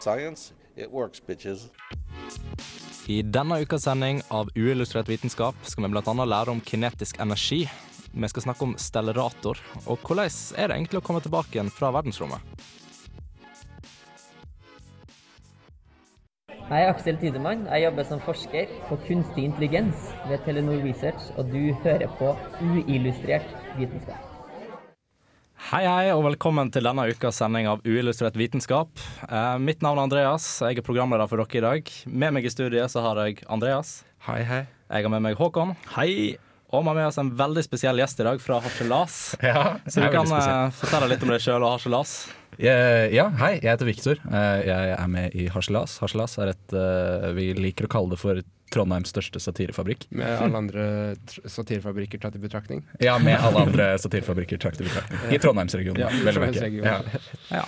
Science, it works, bitches. I denne ukas sending av Uillustrert vitenskap skal vi bl.a. lære om kinetisk energi. Vi skal snakke om stellerator, og hvordan er det egentlig å komme tilbake igjen fra verdensrommet? Jeg er Aksel Tidemann. Jeg jobber som forsker på kunstig intelligens ved Telenor Research, og du hører på Uillustrert vitenskap. Hei, hei, og velkommen til denne ukas sending av Uillustrert vitenskap. Eh, mitt navn er Andreas, jeg er programleder for dere i dag. Med meg i studiet så har jeg Andreas. Hei, hei. Jeg har med meg Håkon. Hei. Og vi har med oss en veldig spesiell gjest i dag fra Harselas. Ja, Så du kan spesiell. fortelle litt om deg sjøl og Harselas. Eh, ja, hei, jeg heter Viktor. Eh, jeg er med i Harselas. Harselas er et eh, vi liker å kalle det for Trondheims største satirefabrikk. Med alle andre satirefabrikker tatt i betraktning. Ja, med alle andre satirefabrikker tatt i betraktning. I Trondheimsregionen. Ja, vel å merke. Trondheimsregionen. Ja.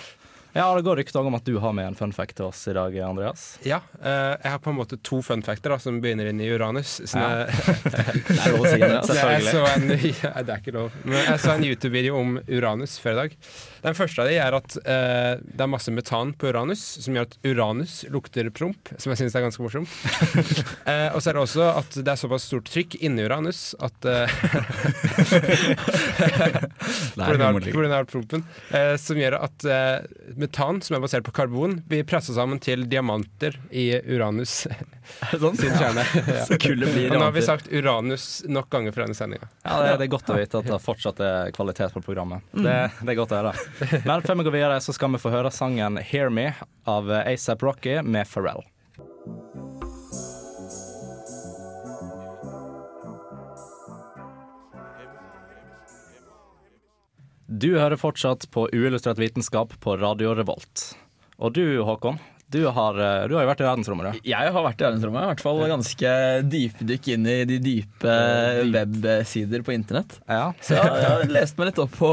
Ja. det går rykter om at du har med en fun fact til oss i dag, Andreas. Ja, uh, jeg har på en måte to fun facter da, som begynner inn i Uranus. Så Ja. Det er lov å si, Andreas. Selvfølgelig. jeg så en, ja, det er ikke lov. Men jeg så en YouTube-video om Uranus før i dag. Den første av de er at eh, det er masse metan på Uranus, som gjør at Uranus lukter promp, som jeg syns er ganske morsomt. eh, og så er det også at det er såpass stort trykk inni Uranus at eh, av prompen. Eh, som gjør at eh, metan, som er basert på karbon, blir pressa sammen til diamanter i Uranus Sånn. sin kjerne. Ja. Så blir nå har vi sagt Uranus nok ganger for denne sendinga. Ja, det, det er godt å vite at det fortsatt er kvalitet på programmet. Det, det er godt å høre. Men før vi går videre, så skal vi få høre sangen 'Hear Me' av ASAP Rocky med Pharrell. Du hører fortsatt på Uillustrert vitenskap på Radio Revolt. Og du, Håkon, du har, eh, du har jo vært i verdensrommet, du. Jeg har vært i verdensrommet. I hvert fall ganske dypdykk inn i de dype websider på internett. Ja. Så jeg, jeg har lest meg litt opp på,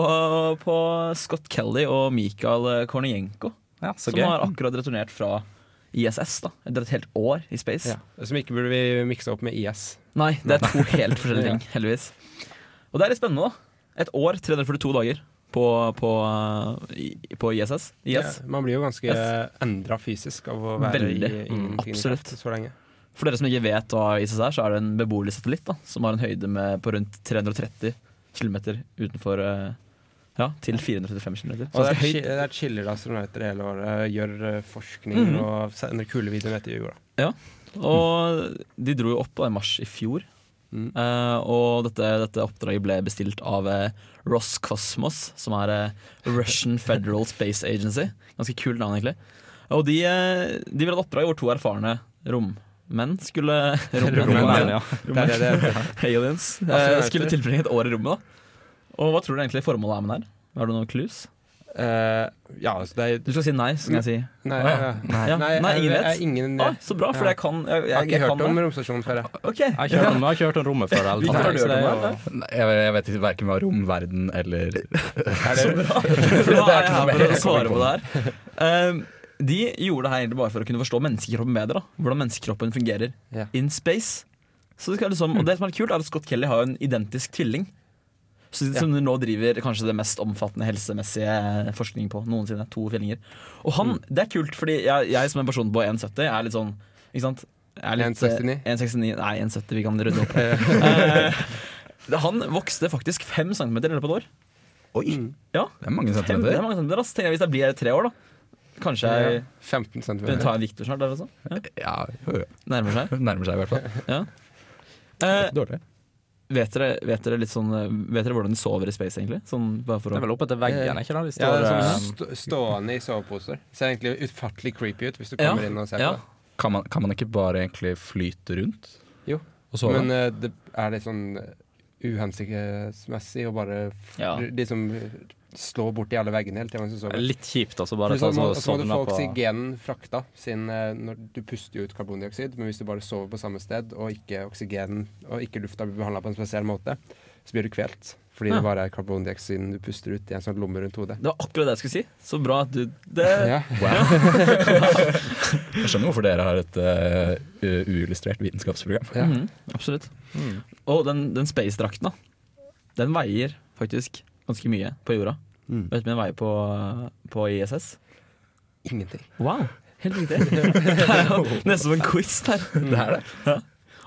på Scott Kelly og Mikael Kornienko. Ja, som gøy. har akkurat returnert fra ISS. da Etter et helt år i space. Som ikke burde vi mikse opp med IS. Nei, det er to helt forskjellige ting, heldigvis. Og det er litt spennende, da. Et år, 342 dager på, på, på ISS. Ja, man blir jo ganske Yes. endra fysisk av å være Veldig. i ingenting Absolutt. så lenge. For dere som ikke vet hva ISS er, så er det en beboelig satellitt da, som har en høyde med på rundt 330 km utenfor eh, Ja, til 435 km. Og det er, chi- det er chiller astronauter hele året, gjør eh, forskning mm. og sender kule videoer til jorda. Ja. Og de dro jo opp på mars i fjor. Mm. Eh, og dette, dette oppdraget ble bestilt av eh, Roscosmos, som er uh, Russian Federal Space Agency. Ganske kult navn, egentlig. Og de, uh, de ville ha et oppdrag hvor to erfarne rommenn skulle Rommenn, ja. Aliens. skulle tilbringe et år i rommet. da Og hva tror du egentlig formålet er med det her? Har du noen clues? Eh, ja, altså det er Du skal si nei, så skal jeg si Nei, ja. Nei, ja. Nei, nei, ingen jeg- vet. jeg- ingen- ah, så bra, for Ja. jeg kan Jeg, jeg, Jeg har ikke jeg hørt om romstasjonen før. jeg. Okay. Jeg har ikke hørt om, jeg har ikke hørt om rommet før. Nei, Jeg, jeg vet ikke verken hva romverden eller Så bra. For da er jeg her for å svare på det her. Um, de gjorde det her egentlig bare for å kunne forstå menneskekroppen bedre. Da. Hvordan menneskekroppen fungerer in space. Så det skal liksom, og det som er kult, er at Scott Kelly har en identisk tvilling. Så, Som du nå driver kanskje det mest omfattende helsemessige forskning på noensinne. To fjellinger. Og han, Mm. det er kult, fordi jeg, jeg som en person på 1,70 er litt sånn Ikke sant? Jeg er litt, 1,69? eh, 1,69 Nei, 1,70, vi kan runde opp. Eh, han vokste faktisk fem centimeter i løpet av et år. Oi! Ja, Det er mange centimeter. det er mange centimeter. altså, Tenker jeg, hvis jeg blir tre år, da. Kanskje jeg 15 begynner å ta en Victor snart. Der, altså. ja. Ja, jo, jo. Nærmer seg. Nærmer seg i hvert fall. Ja. Eh, dårlig. Vet, dere, vet, dere litt sånn, eh, vet dere hvordan de sover i space, egentlig? Sånn, bare for Det er vel opp etter veggen, er ikke da? De Ja, står, det er eh, sånn st stående i soveposer. Ser egentlig utfattelig creepy ut hvis du Ja, kommer inn og ser ja. på det. Kan man, kan man ikke bare egentlig flyte rundt? Jo. Og sove? Men uh, det er litt sånn eh, uhensiktsmessig å bare Ja. De som slå borti alle veggene hele sover. Litt kjipt også, bare ta må, så så må du få oksygenen frakta, siden eh, når du puster jo ut karbondioksid. Men hvis du bare sover på samme sted, og ikke oksygenen og ikke lufta blir behandla på en spesiell måte, så blir du kvelt. Fordi Ja. det bare er karbondioksiden du puster ut i en sånn lomme rundt hodet. Det var akkurat det jeg skulle si. Så bra at du det, Ja. Jeg skjønner hvorfor dere har et uh, uillustrert vitenskapsprogram. Ja. Mm, absolutt. Og den, den space-drakten, da. Den veier faktisk ganske mye på jorda. Mm. Vet du hvor mye veier på, på ISS? Ingenting. Wow, helt riktig. Det nesten som en quiz der. Det er det. Ja.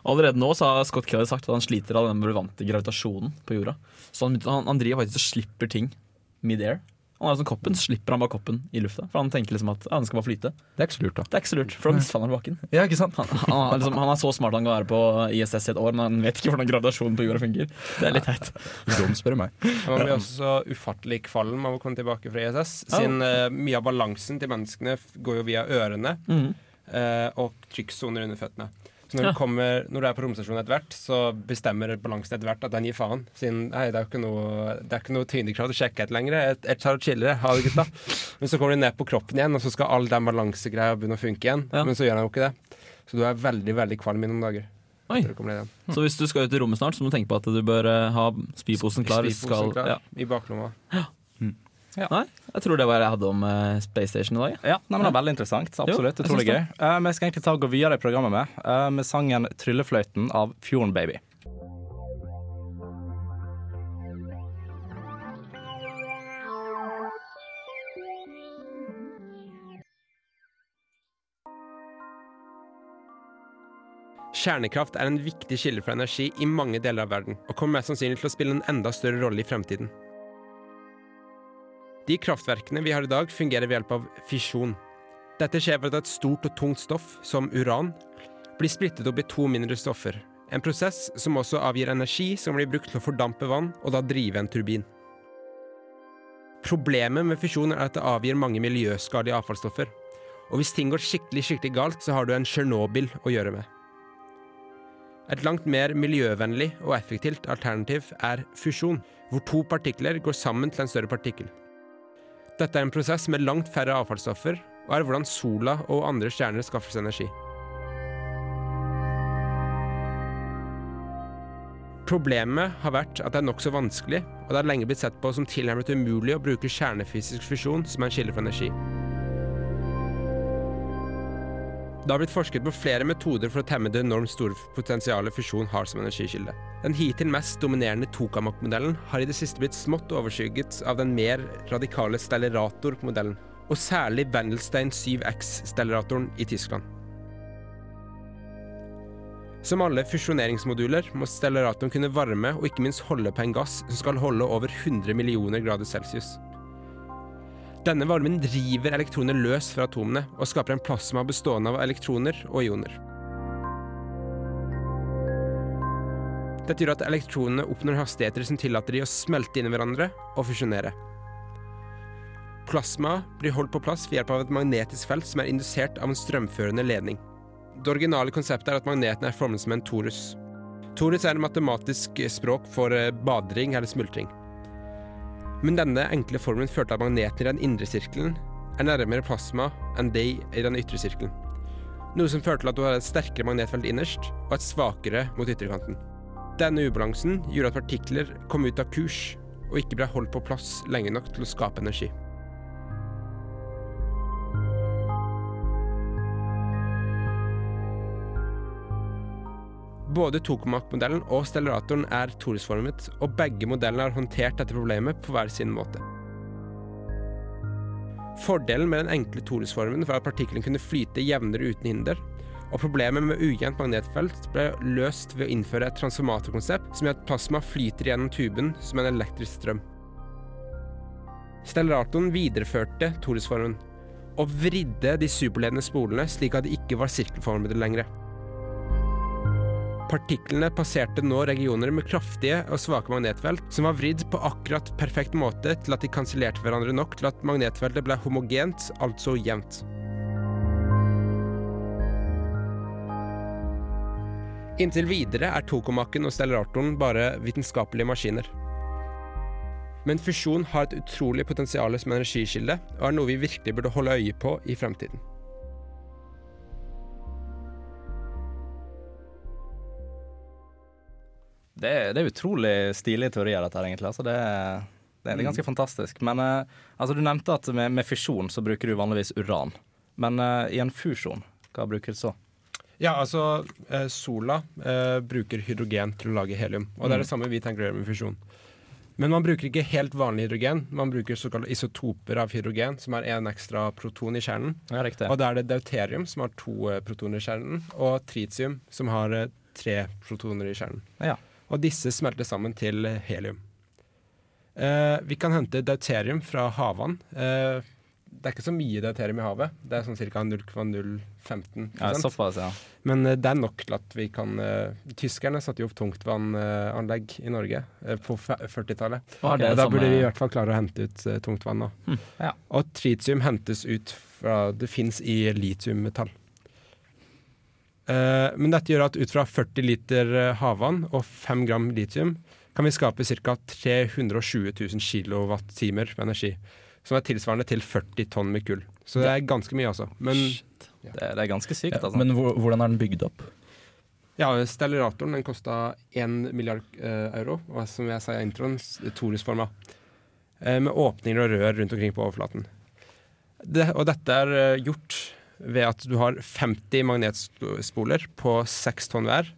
Allerede nå så har Scott Kelly sagt at han sliter av den vante gravitasjonen på jorda. Så han, han, han driver faktisk og slipper ting mid-air. Han har sånn koppen, så slipper han bare koppen i lufta. For han tenker liksom at ja, den skal bare flyte. Det er ikke så lurt, da. Det er ikke så lurt, for da mister han bakken. Ja, ikke sant? Han, han, har liksom, han er så smart han kan være på ISS i et år, men han vet ikke hvordan gravitasjonen på jorda funker. Det er litt teit. Dum, spør du meg. Man blir også så ufattelig kvalm av å komme tilbake fra ISS. Siden uh, mye av balansen til menneskene går jo via ørene mm. uh, og trykksoner under føttene. Så når, Ja. du kommer, når du er på romstasjonen etter hvert, så bestemmer balansen etter hvert at den gir faen. Siden nei, det er ikke noe, det er ikke noe tyngdekrav til å sjekke etter lenger. Jeg, jeg tar og chiller, ha det, gutta. Men så kommer du ned på kroppen igjen, og så skal all den balansegreia begynne å funke igjen. Ja. Men så gjør den jo ikke det. Så du er veldig, veldig kvalm i noen dager. Oi. Så hvis du skal ut i rommet snart, så må du tenke på at du bør eh, ha spyposen klar. hvis klar Spyposen Skal, ja. i baklomma. Nei, jeg tror det var det jeg hadde om uh, Space Station i dag. Ja, nei, men det var veldig interessant. Absolutt, Jo, Utrolig gøy. Uh, Eh, vi skal egentlig ta og gå videre i programmet med, uh, med sangen 'Tryllefløyten' av Fjorden Baby. Kjernekraft er en viktig kilde for energi i mange deler av verden, og kommer mest sannsynlig til å spille en enda større rolle i fremtiden. De kraftverkene vi har i dag, fungerer ved hjelp av fisjon. Dette skjer ved at et stort og tungt stoff, som uran, blir splittet opp i to mindre stoffer. En prosess som også avgir energi som blir brukt til å fordampe vann, og da drive en turbin. Problemet med fisjon er at det avgir mange miljøskadelige avfallsstoffer. Og hvis ting går skikkelig, skikkelig galt, så har du en Tsjernobyl å gjøre med. Et langt mer miljøvennlig og effektivt alternativ er fusjon, hvor to partikler går sammen til en større partikkel. Dette er en prosess med langt færre avfallsstoffer, og er hvordan sola og andre stjerner skaffer seg energi. Problemet har vært at det er nokså vanskelig, og det har lenge blitt sett på som tilnærmet umulig å bruke kjernefysisk fusjon som en kilde for energi. Det har blitt forsket på flere metoder for å temme det enormt store potensialet fusjon har som energikilde. Den hittil mest dominerende tokamak-modellen har i det siste blitt smått overskygget av den mer radikale stellarator-modellen, og særlig Wendelstein 7X-stellaratoren i Tyskland. Som alle fusjoneringsmoduler må stellaratoren kunne varme og ikke minst holde på en gass som skal holde over 100 millioner grader celsius. Denne varmen river elektroner løs fra atomene og skaper en plasma bestående av elektroner og ioner. Dette gjør at elektronene oppnår hastigheter som tillater de å smelte inn i hverandre og fusjonere. Plasma blir holdt på plass ved hjelp av et magnetisk felt som er indusert av en strømførende ledning. Det originale konseptet er at magneten er formet som en torus. Torus er et matematisk språk for badring eller smultring. Men denne enkle formen førte at magneten i den indre sirkelen er nærmere plasma enn deg i den ytre sirkelen. Noe som førte til at du har et sterkere magnetfelt innerst og et svakere mot ytterkanten. Denne ubalansen gjorde at partikler kom ut av kurs og ikke ble holdt på plass lenge nok til å skape energi. Både tokomak-modellen og stellaratoren er torusformet, og begge modellene har håndtert dette problemet på hver sin måte. Fordelen med den enkle torusformen var at partikkelen kunne flyte jevnere uten hinder, og problemet med ujevnt magnetfelt ble løst ved å innføre et transformatorkonsept som gjør at plasma flyter gjennom tuben som en elektrisk strøm. Stellaratoren videreførte torusformen, og vridde de superledende spolene slik at de ikke var sirkelformede lenger. Partiklene passerte nå regioner med kraftige og svake magnetfelt, som var vridd på akkurat perfekt måte til at de kansellerte hverandre nok til at magnetfeltet ble homogent, altså jevnt. Inntil videre er tokomakken og stellaratoren bare vitenskapelige maskiner. Men fusjon har et utrolig potensial som energikilde, og er noe vi virkelig burde holde øye på i fremtiden. Det er, det er utrolig stilige teorier, dette her, egentlig. Altså, det, er- det, er- det er ganske fantastisk. Men eh, altså, du nevnte at med, med fisjon så bruker du vanligvis uran. Men uh, i en fusjon, hva bruker du så? Ja, altså eh, Sola uh, bruker hydrogen til å lage helium. Og det er det samme vi tenker å gjøre med fusjon. Men man bruker ikke helt vanlig hydrogen. Man bruker såkalte isotoper av hydrogen, som har én ekstra proton i kjernen. Ja, riktig. Og da er det deuterium, som har to protoner i kjernen, og tritium, som har tre protoner i kjernen. Ja. Og disse smelter sammen til eh, helium. Eh, vi kan hente deuterium fra havvann. Eh, det er ikke så mye deuterium i havet. Det er sånn ca. 0,015 Ja, såpass, ja. Men eh, det er nok til at vi kan uh, Tyskerne satte jo opp tungtvannanlegg i Norge uh, på 40-tallet. Og er Ja, da burde vi i hvert fall klare å hente ut uh, tungtvann nå. Ja. Og tritium hentes ut fra Det fins i litiummetall. Eh, men dette gjør at ut fra 40 liter eh, havvann og 5 gram litium kan vi skape ca. 320 000 kilowattimer med energi. Som er tilsvarende til 40 tonn med kull. Så det er ganske mye, altså. Men Det, det er ganske sykt, Ja, altså. men hvordan er den bygd opp? ja, Stelleratoren den kosta 1 milliard eh, euro, og som jeg sa i introen, torusforma. Eh, med åpninger og rør rundt omkring på overflaten. Det, og dette er eh, gjort ved at du har 50 magnetspoler på 6 tonn hver,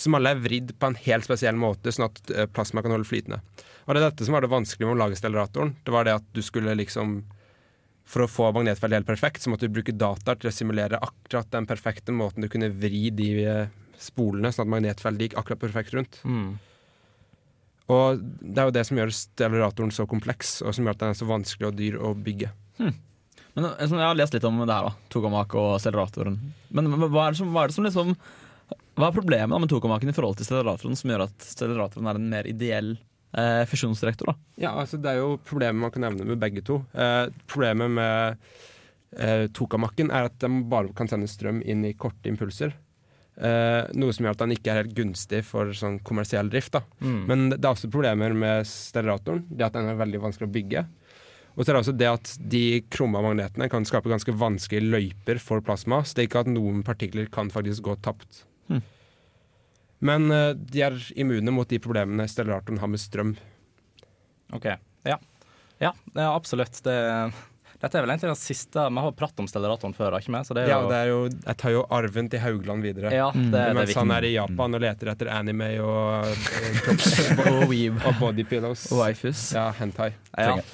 som alle er vridd på en helt spesiell måte, sånn at eh, plasma kan holde flytende. Og det er dette som var det vanskelige med å lage stellaratoren. Det var det at du skulle liksom For å få magnetfeltet helt perfekt, så måtte du bruke data til å simulere akkurat den perfekte måten du kunne vri de eh, spolene, sånn at magnetfeltet gikk akkurat perfekt rundt. Mm. Og det er jo det som gjør stellaratoren så kompleks, og som gjør at den er så vanskelig og dyr å bygge. Men eh, Jeg har lest litt om det her, da. Tokamak og acceleratoren. Men hva er det som, hva er det som liksom Hva er problemet da med tokamaken i forhold til acceleratoren som gjør at acceleratoren er en mer ideell eh, fusjonsreaktor? da? Ja, altså Det er jo problemet man kan nevne med begge to. Eh, problemet med eh, tokamakken er at den bare kan sende strøm inn i korte impulser. Eh, noe som gjør at den ikke er helt gunstig for sånn kommersiell drift. Mm. Men det er også problemer med stelleratoren. Det at den er veldig vanskelig å bygge. Og så er det også det at de krumma magnetene kan skape ganske vanskelige løyper for plasma, så det er ikke at noen partikler kan faktisk gå tapt. Hmm. Men uh, de er immune mot de problemene stellaratoren har med strøm. OK. Ja. Ja, det er absolutt. Det, dette er vel egentlig den siste Vi har pratet om stellaratoren før, ikke vi? Så det er Ja, jo det er jo, jeg tar jo arven til Haugland videre. Ja, det, det er Mens han er i Japan og leter etter anime og, kropps- Og og body pillows. Og waifus. Ja, hentai. Ja.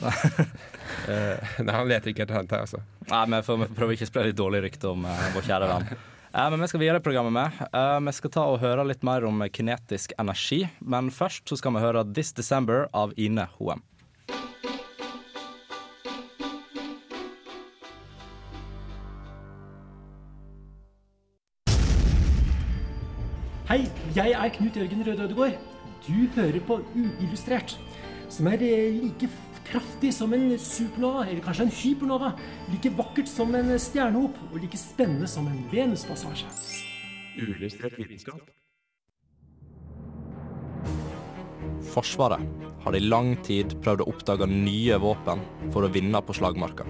Eh, nei, han leter ikke etter hentai, altså. Nei, får, vi får prøve ikke å spre litt dårlig rykte om uh, vår kjære venn. Uh, men vi skal videre i programmet med. Uh, vi skal ta og høre litt mer om kinetisk energi. Men først så skal vi høre This December av Ine Hoem. Hei, jeg er Knut Jørgen Røde Ødegård. Du hører på Uillustrert, som er eh, like kraftig som en supernova, eller kanskje en hypernova. Like vakkert som en stjernehop, og like spennende som en Venuspassasje. Uillustrert vitenskap. Forsvaret har i lang tid prøvd å oppdage nye våpen for å vinne på slagmarka.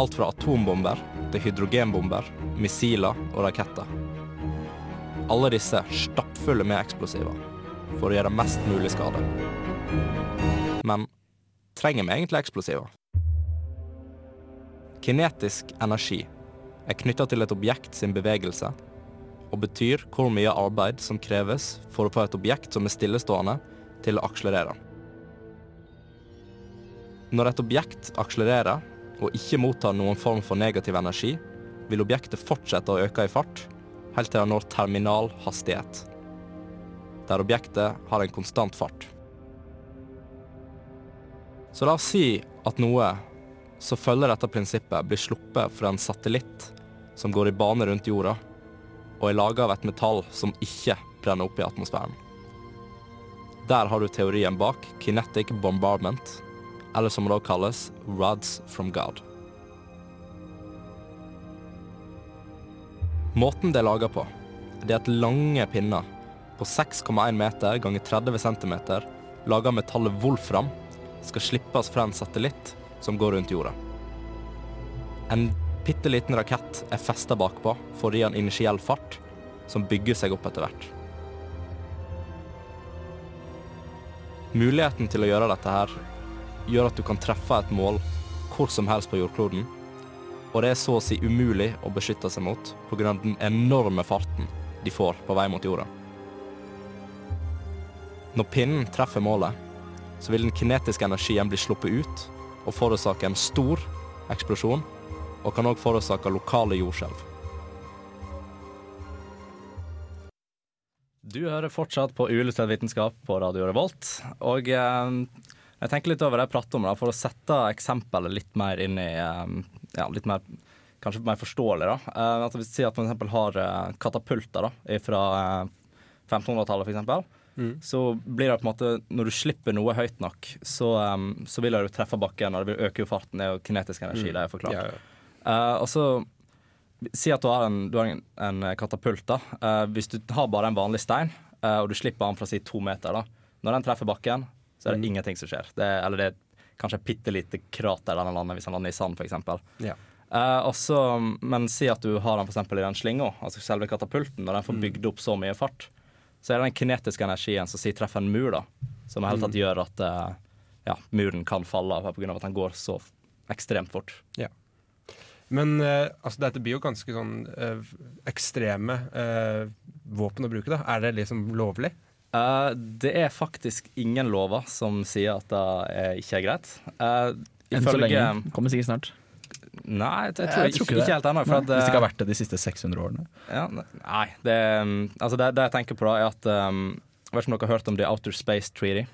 Alt fra atombomber til hydrogenbomber, missiler og raketter. Alle disse stappfulle med eksplosiver for å gjøre mest mulig skade. Men trenger vi egentlig eksplosiver? Kinetisk energi er knytta til et objekt sin bevegelse og betyr hvor mye arbeid som kreves for å få et objekt som er stillestående, til å akselerere. Når et objekt akselererer og ikke mottar noen form for negativ energi, vil objektet fortsette å øke i fart helt til det når terminal hastighet, der objektet har en konstant fart. Så la oss si at noe som følger dette prinsippet, blir sluppet fra en satellitt som går i bane rundt jorda, og er laga av et metall som ikke brenner opp i atmosfæren. Der har du teorien bak kinetic bombardment, eller som det også kalles rods from God. Måten det er laga på, det er at lange pinner på 6,1 meter ganger 30 cm laga metallet wolfram, skal slippes fra en satellitt som går rundt jorda. En bitte liten rakett er festa bakpå for å gi en initiell fart, som bygger seg opp etter hvert. Muligheten til å gjøre dette her gjør at du kan treffe et mål hvor som helst på jordkloden, og det er så å si umulig å beskytte seg mot pga. den enorme farten de får på vei mot jorda. Når pinnen treffer målet, så vil den kinetiske energien bli sluppet ut og forårsake en stor eksplosjon, og kan òg forårsake lokale jordskjelv. Du hører fortsatt på Uillustrert vitenskap på Radio Revolt. Og eh, jeg tenker litt over det jeg prater om, da, for å sette eksempelet litt mer inn i eh, ja, litt mer Kanskje mer forståelig. da. Eh, at vi sier at man f.eks. har eh, katapulter da, fra 1500-tallet, f.eks. Mm. Så blir det på en måte Når du slipper noe høyt nok, så, um, så vil det jo treffe bakken, og det vil øke jo farten. Det er jo kinetisk energi, Mm. det er forklart. Ja, ja. Eh, og så Si at du har en, du har en, en katapult. da. Eh, hvis du har bare en vanlig stein, eh, og du slipper den fra si to meter, da. Når den treffer bakken, så er det Mm. ingenting som skjer. Det, er- eller det er kanskje et bitte lite krater der den lander, hvis han lander i sand, f.eks. Ja. Uh, men si at du har den for eksempel i den slinga, altså selve katapulten, når den får Mm. bygd opp så mye fart, så er det den kinetiske energien som si treffer en mur, da, som i hele tatt Mm. gjør at eh, ja, muren kan falle av pga. at den går så ekstremt fort. Ja. Men eh, altså, dette blir jo ganske sånn eh, ekstreme våpen å bruke, da. Er det liksom lovlig? Eh, det er faktisk ingen lover som sier at det er, ikke er greit. Uh, Enn så lenge. Kommer sikkert snart. Nei, jeg, jeg tror, Jeg ikke, ikke det. ikke helt ennå. for Nei, at, Hvis det ikke eh, har vært det de siste 600 årene. Ja, nei, det, um, altså det, det jeg tenker på da, er at um, Jeg vet ikke om dere har hørt om The Outer Space Treaty?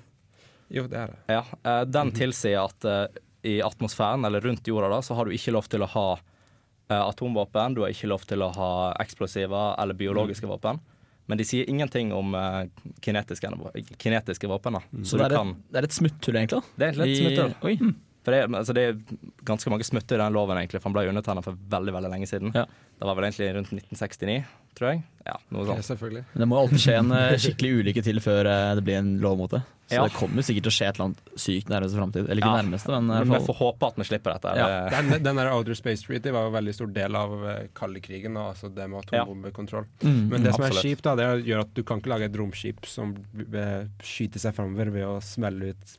Jo, det er det. Ja, uh, Den tilsier at uh, i atmosfæren, eller rundt jorda, da, så har du ikke lov til å ha eh, atomvåpen, du har ikke lov til å ha eksplosiver eller biologiske våpen. Men de sier ingenting om uh, kinetiske, kinetiske våpen. Mm. Så det er, kan- et, det er et smutthull, egentlig? da? det er egentlig et smutthull. Oi. For det, altså det er ganske mange smutter i den loven, egentlig, for han ble undertegna for veldig veldig lenge siden. Ja. Det var vel egentlig rundt 1969, tror jeg. Ja, noe Ja, sånt. selvfølgelig. Men det må alltid skje en eh, skikkelig ulykke til før eh, det blir en lov mot det. Så Ja. det kommer sikkert til å skje et eller annet sykt nærmeste framtid. Eller ikke Ja. nærmeste, men vi får håpe at vi slipper dette. Ja. Den, den der Outer Space Treaty var jo en veldig stor del av eh, kaldekrigen, altså det med atombombekontroll. Mm, Men det som er absolutt. kjipt, da, det gjør at du kan ikke lage et romskip som skyter seg framover ved å smelle ut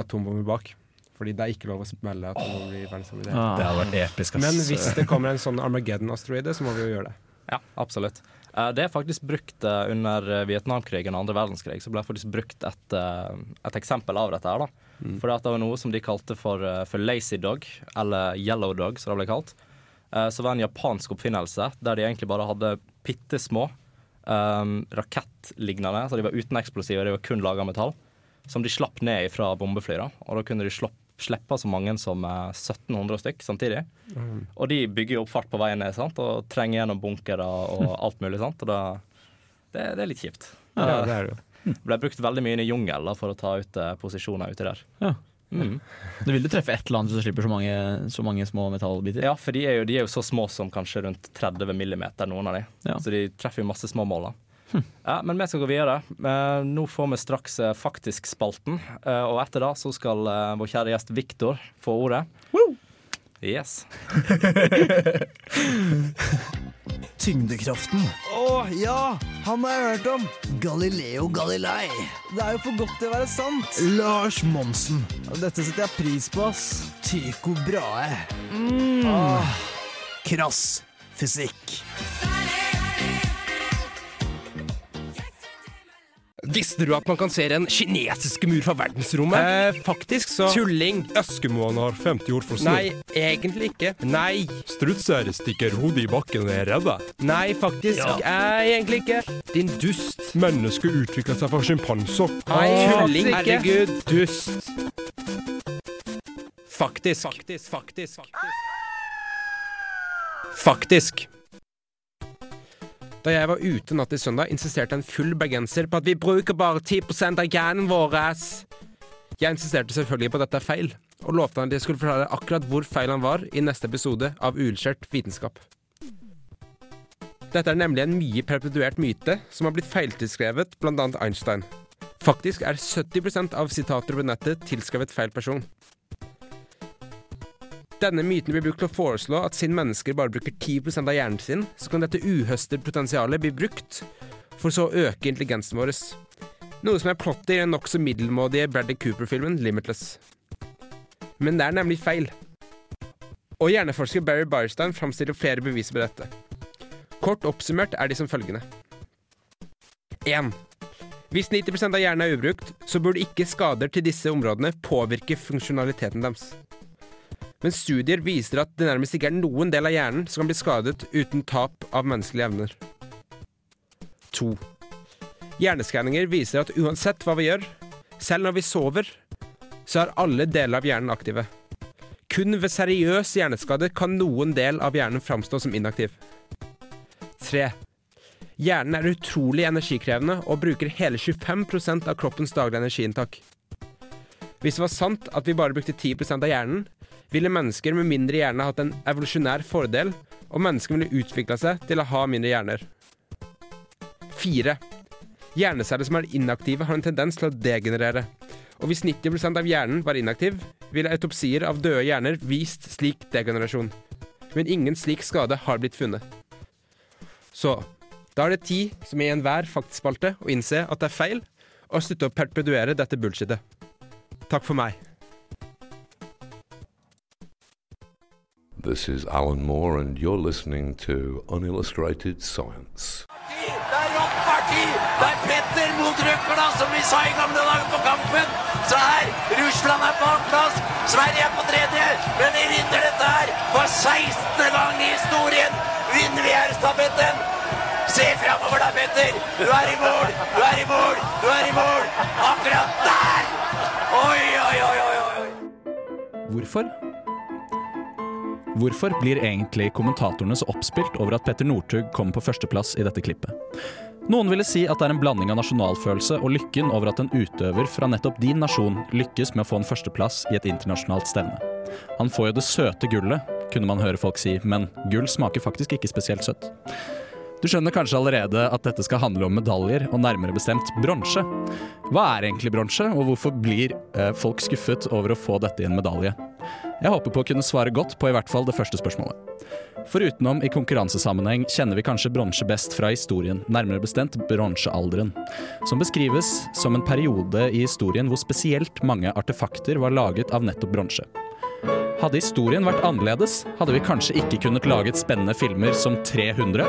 atombomber bak. Fordi det er ikke lov å smelle atombomber i verdensrommet. i det. Ah. Det hadde vært episk, ass. Men hvis det kommer en sånn Armageddon-asteroide, så må vi jo gjøre det. Ja, absolutt. Eh, Det er faktisk brukt eh, under eh, Vietnamkrigen og andre verdenskrig. Så ble det faktisk brukt et, et eksempel av dette her. da. Mm. For det var noe som de kalte for, for lazy dog, eller yellow dog, som det ble kalt. Eh, Så var det en japansk oppfinnelse der de egentlig bare hadde bitte små um, rakettlignende, så de var uten eksplosiver, de var kun laga av metall, som de slapp ned fra bombefly. da. Og da kunne de slopp, slippe så mange som eh, 1700 stykk samtidig. Mm. Og de bygger jo opp fart på veien ned sant? og trenger gjennom bunkere og alt mulig. sant? Og da, det, det er litt kjipt. Ja, det er det ble brukt veldig mye inn i jungel da, for å ta ut uh, posisjoner ute der. Ja. Mm. Du vil jo treffe et eller annet hvis slipper så mange, så mange små metallbiter. Ja, for de er, jo, de er jo så små som kanskje rundt 30 millimeter, noen av de. Ja. Så de treffer jo masse små mål. da. Ja, men vi skal gå videre. Eh, nå får vi straks eh, Faktisk-spalten. Eh, og etter det så skal vår kjære gjest Viktor få ordet. Yes. Tyngdekraften. Å ja, han har jeg hørt om. Galileo Galilei. Det er jo for godt til å være sant. Lars Monsen. Dette setter jeg pris på, ass. Tycho Brahe. Mm. Ah. krass fysikk. Visste du at man kan se den kinesiske mur fra verdensrommet? Eh, faktisk så Tulling! Eskimoene har 50 ord for snø. Nei, egentlig ikke. Nei. Strutser stikker hodet i bakken og er redde. Nei, faktisk. Ja. Eh, egentlig ikke. Din dust. Mennesket utvikla seg fra sjimpanser. Nei, Tulling. faktisk. Herregud, dust. Faktisk. Faktisk. Faktisk. Faktisk. Da jeg var ute natt til søndag, insisterte en full bergenser på at vi bruker bare 10 av hjernen vår. Jeg insisterte selvfølgelig på at dette er feil, og lovte han at jeg skulle forklare akkurat hvor feil han var i neste episode av Uilskjørt vitenskap. Dette er nemlig en mye perpetuert myte som har blitt feiltilskrevet annet Einstein. Faktisk er 70% av sitater på nettet tilskrevet feil person. Denne myten blir brukt til å foreslå at siden mennesker bare bruker 10 av hjernen sin, så kan dette uhøstede potensialet bli brukt for så å øke intelligensen vår. Noe som er plottet i den nokså middelmådige Bradley Cooper-filmen Limitless. Men det er nemlig feil. Og hjerneforsker Barry Barstein framstiller flere beviser på dette. Kort oppsummert er de som følgende. 1. Hvis 90% av hjernen er ubrukt, så burde ikke skader til disse områdene påvirke funksjonaliteten deres. Men studier viser at det nærmest ikke er noen del av hjernen som kan bli skadet uten tap av menneskelige evner. 2. Hjerneskanninger viser at uansett hva vi gjør, selv når vi sover, så er alle deler av hjernen aktive. Kun ved seriøs hjerneskade kan noen del av hjernen framstå som inaktiv. 3. Hjernen er utrolig energikrevende og bruker hele 25% av kroppens daglige energiinntak. Hvis det var sant at vi bare brukte 10% av hjernen, ville mennesker med mindre hjerne hatt en evolusjonær fordel, og mennesker ville utvikla seg til å ha mindre hjerner. 4. Hjerneceller som er inaktive, har en tendens til å degenerere. Og hvis 90 av hjernen var inaktiv, ville autopsier av døde hjerner vist slik degenerasjon. Men ingen slik skade har blitt funnet. Så da er det tid, som i enhver faktspalte, å innse at det er feil, og slutte å perpetuere dette bullshitet. Takk for meg. This is Alan Moore, and you're listening to Unillustrated Science. Det er rått parti! Det er Petter mot Røkla, som vi sa i gamle dager på kampen. Så her, Russland er på plass, Sverige er på tredje. Men de vinner dette her for 16. gang i historien. Vinner vi her stafetten. Se framover da, Petter. Du er i mål, du er i mål, du er i mål. Akkurat der! Oi, oi, oi, oi, oi. Hvorfor? Hvorfor blir egentlig kommentatorene så oppspilt over at Petter Northug kommer på førsteplass i dette klippet? Noen ville si at det er en blanding av nasjonalfølelse og lykken over at en utøver fra nettopp din nasjon lykkes med å få en førsteplass i et internasjonalt stevne. Han får jo det søte gullet, kunne man høre folk si, men gull smaker faktisk ikke spesielt søtt. Du skjønner kanskje allerede at dette skal handle om medaljer, og nærmere bestemt bronse. Hva er egentlig bronse, og hvorfor blir eh, folk skuffet over å få dette i en medalje? Jeg håper på å kunne svare godt på i hvert fall det første spørsmålet. For utenom i konkurransesammenheng kjenner vi kanskje bronse best fra historien, nærmere bestemt bronsealderen, som beskrives som en periode i historien hvor spesielt mange artefakter var laget av nettopp bronse. Hadde historien vært annerledes, hadde vi kanskje ikke kunnet laget spennende filmer som 300,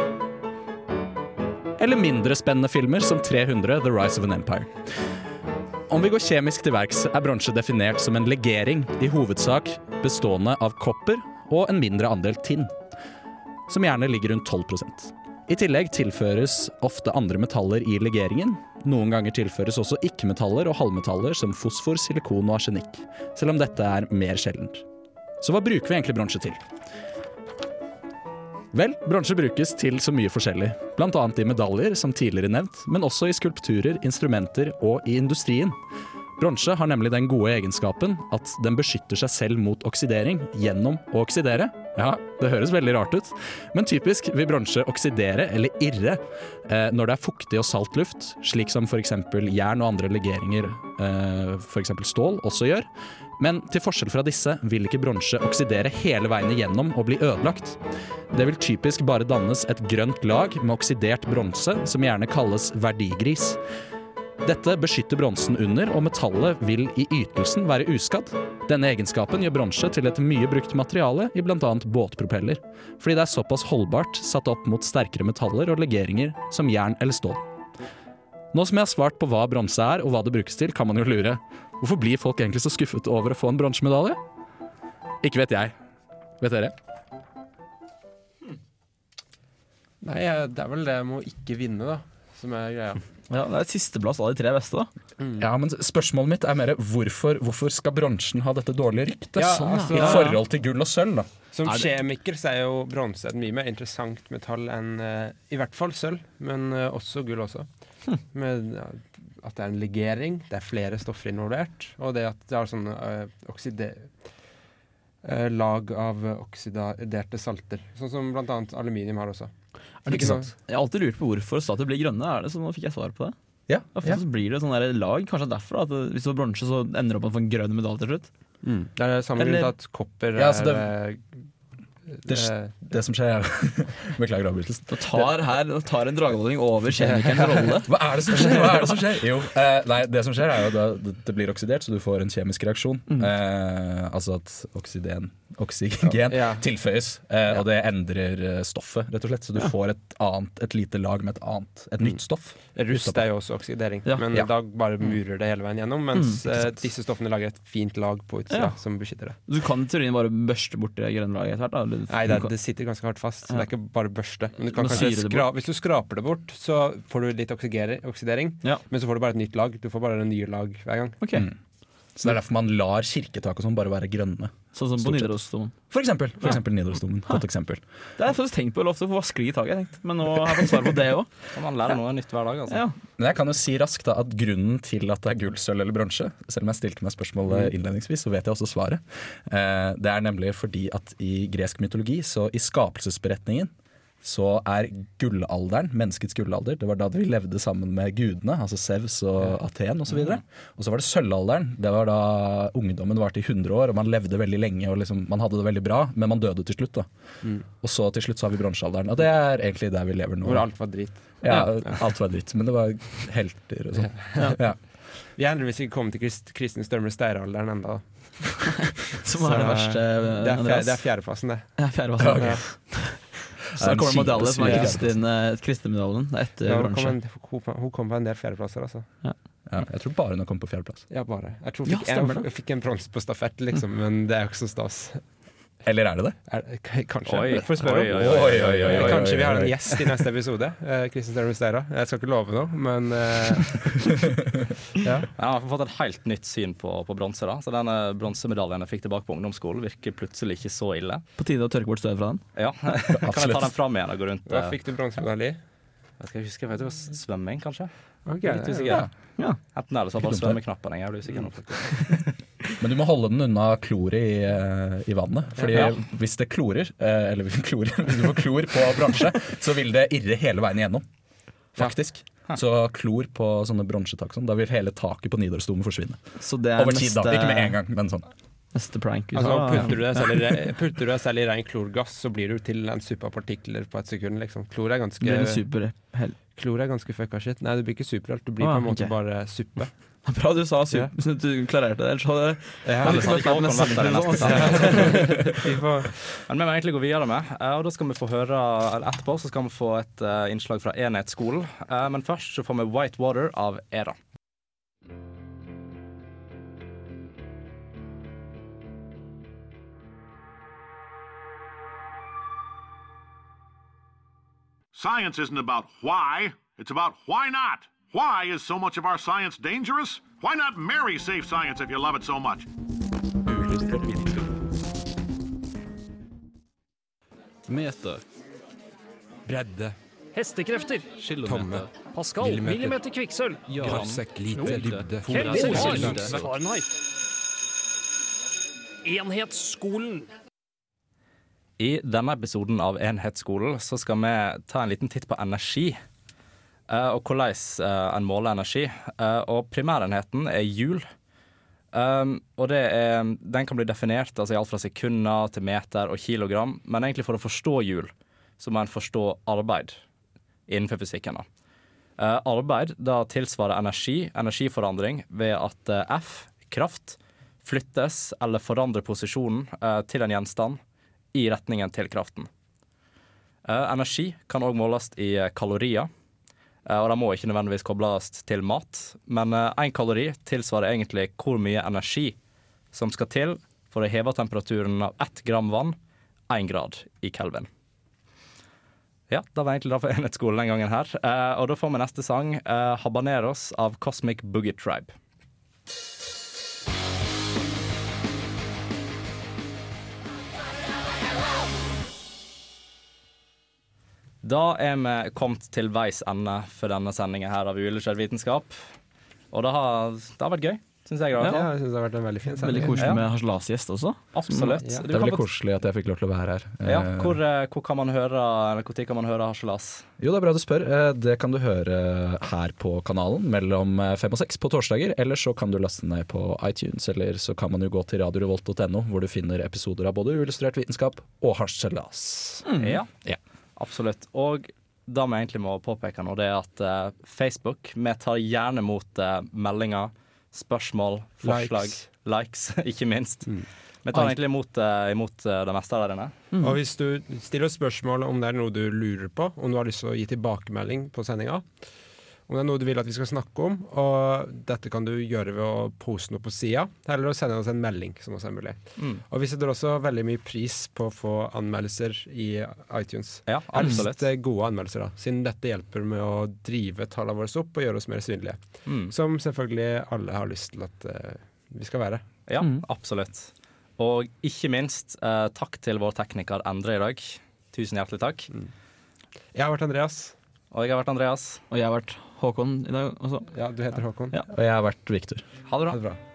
eller mindre spennende filmer som 300 The Rise of an Empire. Om vi går kjemisk til verks, er bronse definert som en legering, i hovedsak bestående av kopper og en mindre andel tinn, som gjerne ligger rundt 12% I tillegg tilføres ofte andre metaller i legeringen. Noen ganger tilføres også ikke-metaller og halvmetaller som fosfor, silikon og arsenikk, selv om dette er mer sjeldent. Så hva bruker vi egentlig bronse til? Vel, bronse brukes til så mye forskjellig, bl.a. i medaljer, som tidligere nevnt, men også i skulpturer, instrumenter og i industrien. Bronse har nemlig den gode egenskapen at den beskytter seg selv mot oksidering gjennom å oksidere. Ja, det høres veldig rart ut, men typisk vil bronse oksidere eller irre eh, når det er fuktig og salt luft, slik som f.eks. jern og andre legeringer, eh, f.eks. stål, også gjør. Men til forskjell fra disse vil ikke bronse oksidere hele veien igjennom og bli ødelagt. Det vil typisk bare dannes et grønt lag med oksidert bronse, som gjerne kalles verdigris. Dette beskytter bronsen under, og metallet vil i ytelsen være uskadd. Denne egenskapen gjør bronse til et mye brukt materiale i bl.a. båtpropeller, fordi det er såpass holdbart satt opp mot sterkere metaller og legeringer som jern eller stål. Nå som jeg har svart på hva bronse er og hva det brukes til, kan man jo lure. Hvorfor blir folk egentlig så skuffet over å få en bronsemedalje? Ikke vet jeg. Vet dere? Nei, det er vel det med å ikke vinne, da, som er greia. Ja, Det er sisteplass av de tre beste, da. Ja, men Spørsmålet mitt er mer hvorfor, hvorfor skal bronsen ha dette dårlige ryktet? Ja, sånn, altså- I forhold til gull og sølv, da. Som Er det- kjemiker så er jo bronse et mye mer interessant metall enn uh, i hvert fall sølv, men uh, også gull også. Med uh, at det er en legering, det er flere stoffer involvert, og det at det har sånne eh, okside... eh, lag av oksiderte salter, sånn som annet aluminium har også. Er det ikke sant? Jeg har alltid lurt på hvorfor statuer blir grønne. Er det så Nå fikk jeg svar på det. Ja, ja. så blir det sånn der lag, kanskje derfor. At hvis du får bronse, så ender du opp med å få en grønn medalje til slutt. Det er samme grunn til at kopper Ja, altså det- er Det, det som skjer, er Beklager avbrytelsen. Nå tar, her, nå tar en drageholdning over kjemikerens rolle. Hva er det som skjer? Hva er det som skjer? Jo, eh, nei, det som skjer er jo at det, det blir oksidert, så du får en kjemisk reaksjon. Mm. Eh, altså at oksiden, oksygen Ja. tilføyes, eh, og det endrer eh, stoffet, rett og slett. Så du får et, annet, et lite lag med et annet, et nytt stoff. Rust er jo også oksidering, men da bare murer det hele veien gjennom. Mens Mm, ikke eh, disse stoffene lager et fint lag på utsida som beskytter det. Du kan i teorien bare børste bort det grønne laget etter hvert. Nei, det, det sitter ganske hardt fast. Så det er ikke bare børste. Men du kan kanskje skra Hvis du skraper det bort, så får du litt oksidering. Men så får du bare et nytt lag. Du får bare nye lag hver gang. Mm. Så det er derfor man lar kirketak og sånn bare være grønne. Sånn som på. Nidarosdomen. For eksempel. For Ja. eksempel Nidarosdomen. Godt eksempel. Det har jeg faktisk tenkt på ofte, for hva sklir i taket, jeg tenkt. men nå har jeg fått svar på det òg. Man lærer noe nytt hver dag, altså. Ja. Men jeg kan jo si raskt da at grunnen til at det er gull, sølv eller bronse, selv om jeg stilte meg spørsmålet innledningsvis, så vet jeg også svaret. Eh, det er nemlig fordi at i gresk mytologi, så i skapelsesberetningen, så er gullalderen, menneskets gullalder, det var da vi levde sammen med gudene, altså Sevs og Aten osv. Og, og så var det sølvalderen, det var da ungdommen varte i 100 år, og man levde veldig lenge og liksom, man hadde det veldig bra, men man døde til slutt. da. Mm. Og så til slutt så har vi bronsealderen, og det er egentlig der vi lever nå. Hvor alt var dritt. Ja, alt var dritt, men det var helter og sånn. Ja. Ja. Vi er heldigvis ikke kommet til Krist, Kristin Størme steiralderen ennå. Som er det verste, Det er, Andreas. fjer, det er fjerdeplassen, det. Ja, fjerdeplassen. Ja. Så da kommer medalje som er Kristin, eh, Kristin-medaljen. Det er etter Ja, hun, kom en, hun- kom på en del fjerdeplasser, altså. Ja, jeg tror bare hun har kommet på fjerdeplass. Ja, bare. Jeg tror hun fikk, jeg, jeg fikk en bronse på stafett, liksom, men det er jo ikke så stas. Eller er det det? Er, kanskje. Oi, oi, oi, oi, oi, oi, oi, oi, Kanskje vi har en gjest i neste episode. Uh, Kristin Størme Steira. Jeg skal ikke love noe, men uh, ja. Jeg har fått et helt nytt syn på, på bronse. da Så denne bronsemedaljen jeg fikk tilbake på ungdomsskolen, virker plutselig ikke så ille. På tide å tørke bort støvet fra den. Ja, Kan jeg ta den fram igjen og gå rundt? Hva eh, fikk du bronsemedalje i? Jeg skal huske, jeg vet det var svømming, kanskje? Okay, Litt usikker. ja. Enten er det så bare svømmeknappen. Jeg er litt usikker faktisk. Men du må holde den unna kloret i, eh, i vannet. Fordi Ja. hvis det klorer, eh, eller klorer, hvis du får klor på bronse, så vil det irre hele veien igjennom. Faktisk. Så klor på sånne bronsetak, sånn, da vil hele taket på Nidarosdomen forsvinne. Så det er Over tid, da. Ikke med en gang, men sånn. Neste prank. Altså, putter, du ja. deg selv i, re- putter du deg selv i ren klorgass, så blir du til en suppe av partikler på et sekund. Liksom. Klor er ganske? Klor er ganske fucka shit. Nei, du blir ikke superhelt, du blir Ah, på en måte okay. bare suppe. Bra du sa super, yeah. du klarerte det, ellers hadde Ja, ikke vært der neste Men vi må egentlig gå videre med, eh, og da skal vi få høre eller etterpå så skal vi få et eh, innslag fra Enhetsskolen. Eh, men først så får vi White Water av Era. Science isn't about why, it's about why not. Why is so much of our science dangerous? Why not marry safe science if you love it so much? Meter. Bredde. Hestekrefter. Tomme. Pascal. Millimeter. Millimeter kvikksølv. Gradsekk, lite, dybde. Fahrenheit. Enhetsskolen. I denne episoden av Enhetsskolen så skal vi ta en liten titt på energi. Eh, og hvordan eh, en måler energi. Eh, og primærenheten er hjul. Um, og er, den kan bli definert altså i alt fra sekunder til meter og kilogram. Men egentlig for å forstå hjul, så må en forstå arbeid innenfor fysikken. da. Arbeid da tilsvarer energi, energiforandring, ved at F, kraft, flyttes eller forandrer posisjonen til en gjenstand i retningen til kraften. Energi kan òg måles i kalorier, og de må ikke nødvendigvis kobles til mat. Men én kalori tilsvarer egentlig hvor mye energi som skal til for å heve temperaturen av ett gram vann én grad i kelvin. Ja, det var egentlig det for enhetsskolen den gangen her. Eh, og da får vi neste sang, eh, 'Habaneros' av Cosmic Boogie Tribe. Da er vi kommet til veis ende for denne sendinga her av Uillustrert vitenskap. Og det har, det har vært gøy. Synes jeg. Ja, jeg synes det har vært en veldig fin sending. Veldig koselig med harselasgjest også. Absolutt. Ja. Det er veldig koselig at jeg fikk lov til å være her. Ja, Eh, hvor, eh, hvor kan man høre Eller Når kan man høre Harselas? Jo, det er bra du spør. Eh, Det kan du høre her på kanalen mellom fem og seks på torsdager. Eller så kan du laste ned på iTunes, eller så kan man jo gå til radiorevolt.no, hvor du finner episoder av både Uillustrert vitenskap og Harselas. Ja, Ja. Absolutt. Og det vi egentlig må påpeke nå, det er at eh, Facebook Vi tar gjerne mot uh, meldinger, spørsmål, forslag, likes, ikke minst. Vi tar egentlig imot, eh, imot eh, det meste der inne. Og hvis du stiller spørsmål om det er noe du lurer på, om du har lyst til å gi tilbakemelding på sendinga, om det er noe du vil at vi skal snakke om, og dette kan du gjøre ved å poste noe på sida, eller å sende oss en melding, som også er mulig. Mm. Og vi setter også veldig mye pris på å få anmeldelser i iTunes. Ja, Helst absolutt. Helst gode anmeldelser, da, siden dette hjelper med å drive tallene våre opp og gjøre oss mer synlige. Mm. Som selvfølgelig alle har lyst til at uh, vi skal være. Ja, absolutt. Og ikke minst uh, takk til vår tekniker Endre i dag. Tusen hjertelig takk. Jeg har vært Andreas. Og jeg har vært Andreas. Og jeg har vært Håkon i dag også. Ja, du heter Håkon. Ja. Og jeg har vært Viktor. Ha det bra. Ha det bra.